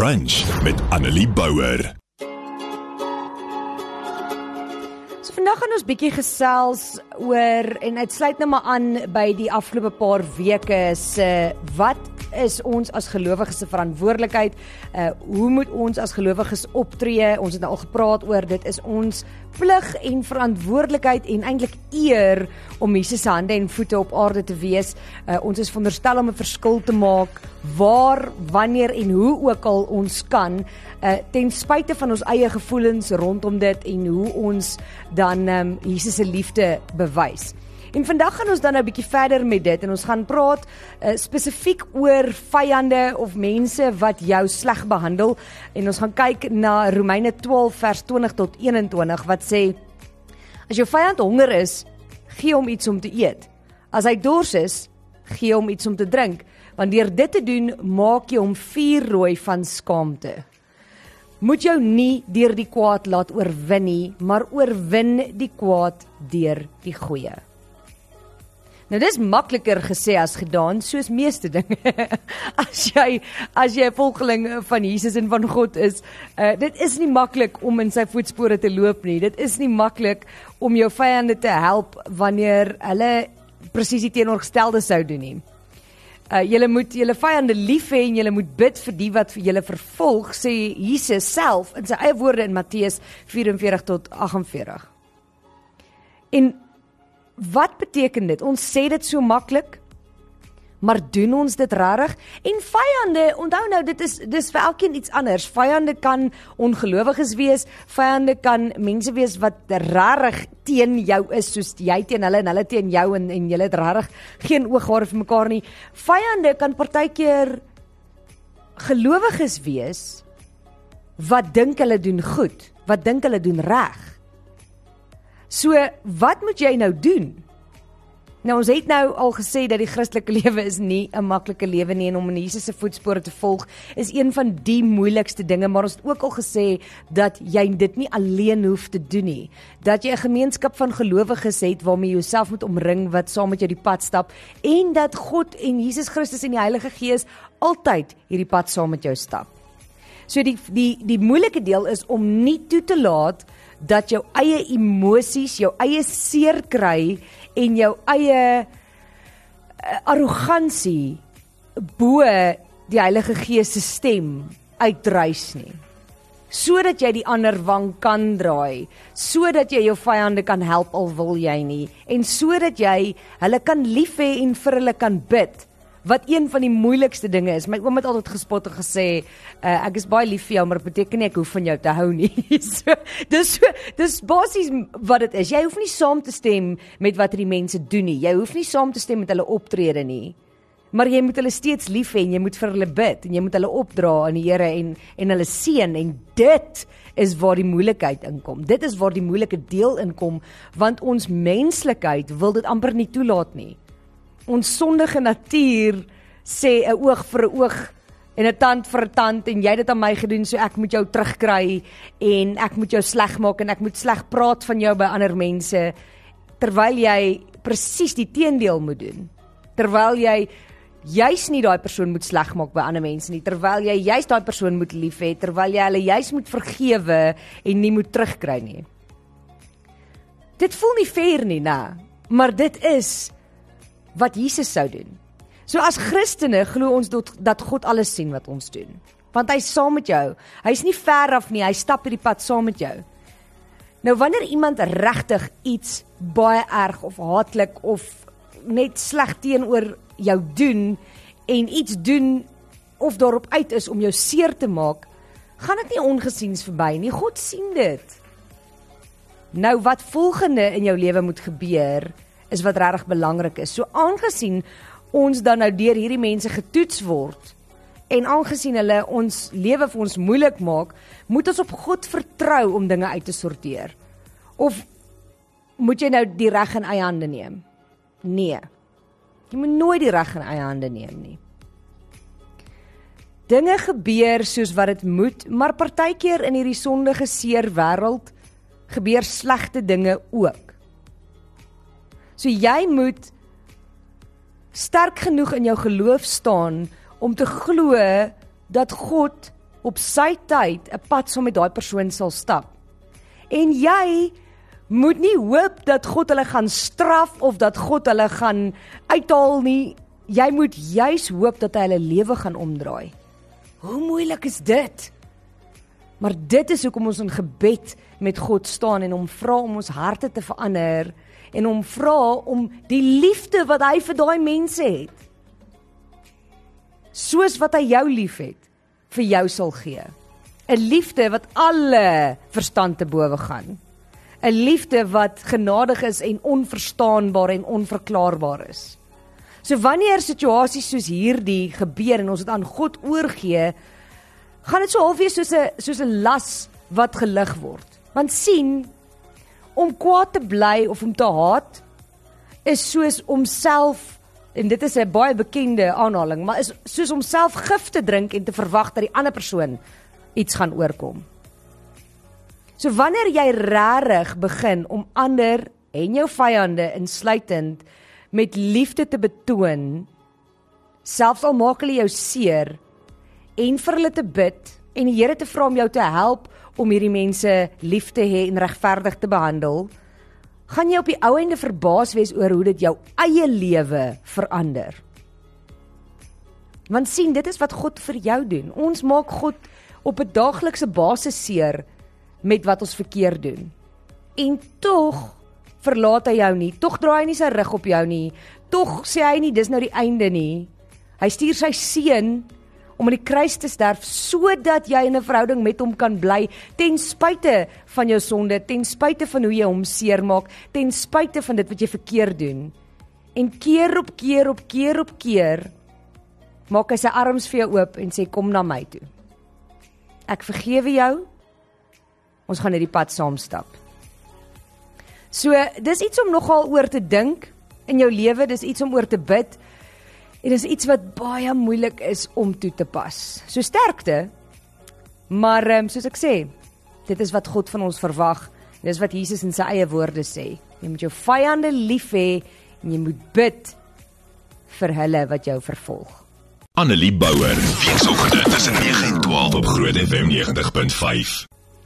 Brunch met Annelie Bouwer. So vandag gaan ons bietjie gesels oor en dit sluit nou maar aan by die afgelope paar weke se wat is ons as gelowiges se verantwoordelikheid? Uh hoe moet ons as gelowiges optree? Ons het nou al gepraat oor dit is ons plig en verantwoordelikheid en eintlik eer om Jesus se hande en voete op aarde te wees. Uh ons is veronderstel om 'n verskil te maak waar, wanneer en hoe ook al ons kan, uh ten spyte van ons eie gevoelens rondom dit en hoe ons dan um Jesus se liefde bewys. En vandag gaan ons dan nou 'n bietjie verder met dit en ons gaan praat uh, spesifiek oor vyande of mense wat jou sleg behandel en ons gaan kyk na Romeine 12 vers 20 tot 21 wat sê as jou vyand honger is, gee hom iets om te eet. As hy dors is, gee hom iets om te drink, want deur dit te doen maak jy hom vuurrooi van skaamte. Moet jou nie deur die kwaad laat oorwin nie, maar oorwin die kwaad deur die goeie. Nou dis makliker gesê as gedaan, soos meeste dinge. as jy as jy 'n volgeling van Jesus en van God is, uh, dit is nie maklik om in sy voetspore te loop nie. Dit is nie maklik om jou vyande te help wanneer hulle presies die teenoorgestelde sou doen nie. Uh julle moet julle vyande lief hê en julle moet bid vir die wat vir julle vervolg, sê Jesus self in sy eie woorde in Matteus 44 tot 48. En Wat beteken dit? Ons sê dit so maklik, maar doen ons dit regtig? En vyande, onthou nou, dit is dis vir elkeen iets anders. Vyande kan ongelowiges wees, vyande kan mense wees wat regtig teen jou is, soos jy teen hulle en hulle teen jou en en julle het regtig geen ooghare vir mekaar nie. Vyande kan partykeer gelowiges wees wat dink hulle doen goed, wat dink hulle doen reg. So, wat moet jy nou doen? Nou ons het nou al gesê dat die Christelike lewe is nie 'n maklike lewe nie en om in Jesus se voetspore te volg is een van die moeilikste dinge, maar ons het ook al gesê dat jy dit nie alleen hoef te doen nie. Dat jy 'n gemeenskap van gelowiges het waarmee jy jouself moet omring wat saam met jou die pad stap en dat God en Jesus Christus en die Heilige Gees altyd hierdie pad saam met jou stap. So die die die moeilike deel is om nie toe te laat dat jou eie emosies, jou eie seer kry en jou eie uh, arrogansie bo die Heilige Gees se stem uitdrys nie. Sodat jy die ander wang kan draai, sodat jy jou vyande kan help al wil jy nie en sodat jy hulle kan lief hê en vir hulle kan bid wat een van die moeilikste dinge is. My oom het altyd gespot en gesê, uh, ek is baie lief vir jou, maar dit beteken nie ek hoef van jou te hou nie. so, dis so, dis basies wat dit is. Jy hoef nie saam te stem met wat die mense doen nie. Jy hoef nie saam te stem met hulle optrede nie. Maar jy moet hulle steeds lief hê en jy moet vir hulle bid en jy moet hulle opdra aan die Here en en hulle seën en dit is waar die moeilikheid inkom. Dit is waar die moeilike deel inkom want ons menslikheid wil dit amper nie toelaat nie ons sondige natuur sê 'n oog vir 'n oog en 'n tand vir 'n tand en jy het dit aan my gedoen so ek moet jou terugkry en ek moet jou sleg maak en ek moet sleg praat van jou by ander mense terwyl jy presies die teendeel moet doen. Terwyl jy juis nie daai persoon moet sleg maak by ander mense nie. Terwyl jy juis daai persoon moet lief hê terwyl jy hulle juis moet vergewe en nie moet terugkry nie. Dit voel nie fair nie nê maar dit is wat Jesus sou doen. So as Christene glo ons dat God alles sien wat ons doen. Want hy's saam met jou. Hy's nie ver af nie, hy stap hierdie pad saam met jou. Nou wanneer iemand regtig iets baie erg of haatlik of net sleg teenoor jou doen en iets doen of daarop uit is om jou seer te maak, gaan dit nie ongesiens verby nie. God sien dit. Nou wat volgende in jou lewe moet gebeur is wat regtig belangrik is. So aangesien ons dan nou deur hierdie mense getoets word en aangesien hulle ons lewe vir ons moeilik maak, moet ons op God vertrou om dinge uit te sorteer. Of moet jy nou die reg in eie hande neem? Nee. Jy moet nooit die reg in eie hande neem nie. Dinge gebeur soos wat dit moet, maar partykeer in hierdie sondige seer wêreld gebeur slegte dinge ook. So jy moet sterk genoeg in jou geloof staan om te glo dat God op sy tyd 'n pad saam met daai persoon sal stap. En jy moet nie hoop dat God hulle gaan straf of dat God hulle gaan uithaal nie. Jy moet juis hoop dat hy hulle lewe gaan omdraai. Hoe moeilik is dit? Maar dit is hoekom ons in gebed met God staan en hom vra om ons harte te verander en hom vra om die liefde wat hy vir daai mense het soos wat hy jou liefhet vir jou sal gee. 'n Liefde wat alle verstand te bowe gaan. 'n Liefde wat genadig is en onverstaanbaar en onverklaarbaar is. So wanneer situasies soos hierdie gebeur en ons dit aan God oorgee, gaan dit so half wees soos 'n soos 'n las wat gelig word. Want sien, om kwaad te bly of om te haat is soos om self en dit is 'n baie bekende aanhaling, maar is soos om self gif te drink en te verwag dat die ander persoon iets gaan oorkom. So wanneer jy regtig begin om ander en jou vyande insluitend met liefde te betoon, selfs al maak hulle jou seer en vir hulle te bid en die Here te vra om jou te help om hierdie mense lief te hê en regverdig te behandel, gaan jy op die ou ende verbaas wees oor hoe dit jou eie lewe verander. Want sien, dit is wat God vir jou doen. Ons maak God op 'n daaglikse basis seer met wat ons verkeerd doen. En tog verlaat hy jou nie. Tog draai hy nie sy rug op jou nie. Tog sê hy nie dis nou die einde nie. Hy stuur sy seun om aan die kruis te sterf sodat jy in 'n verhouding met hom kan bly ten spyte van jou sonde, ten spyte van hoe jy hom seermaak, ten spyte van dit wat jy verkeerd doen. En keer op keer op keer op keer maak hy sy arms vir jou oop en sê kom na my toe. Ek vergewe jou. Ons gaan hierdie pad saam stap. So, dis iets om nogal oor te dink in jou lewe, dis iets om oor te bid. En dis iets wat baie moeilik is om toe te pas. So sterkte. Maar um, soos ek sê, dit is wat God van ons verwag. Dis wat Jesus in sy eie woorde sê. Jy moet jou vyande lief hê en jy moet bid vir hulle wat jou vervolg. Annelie Bouwer, weekoggend tussen 9 en 12 op Groot FM 90.5.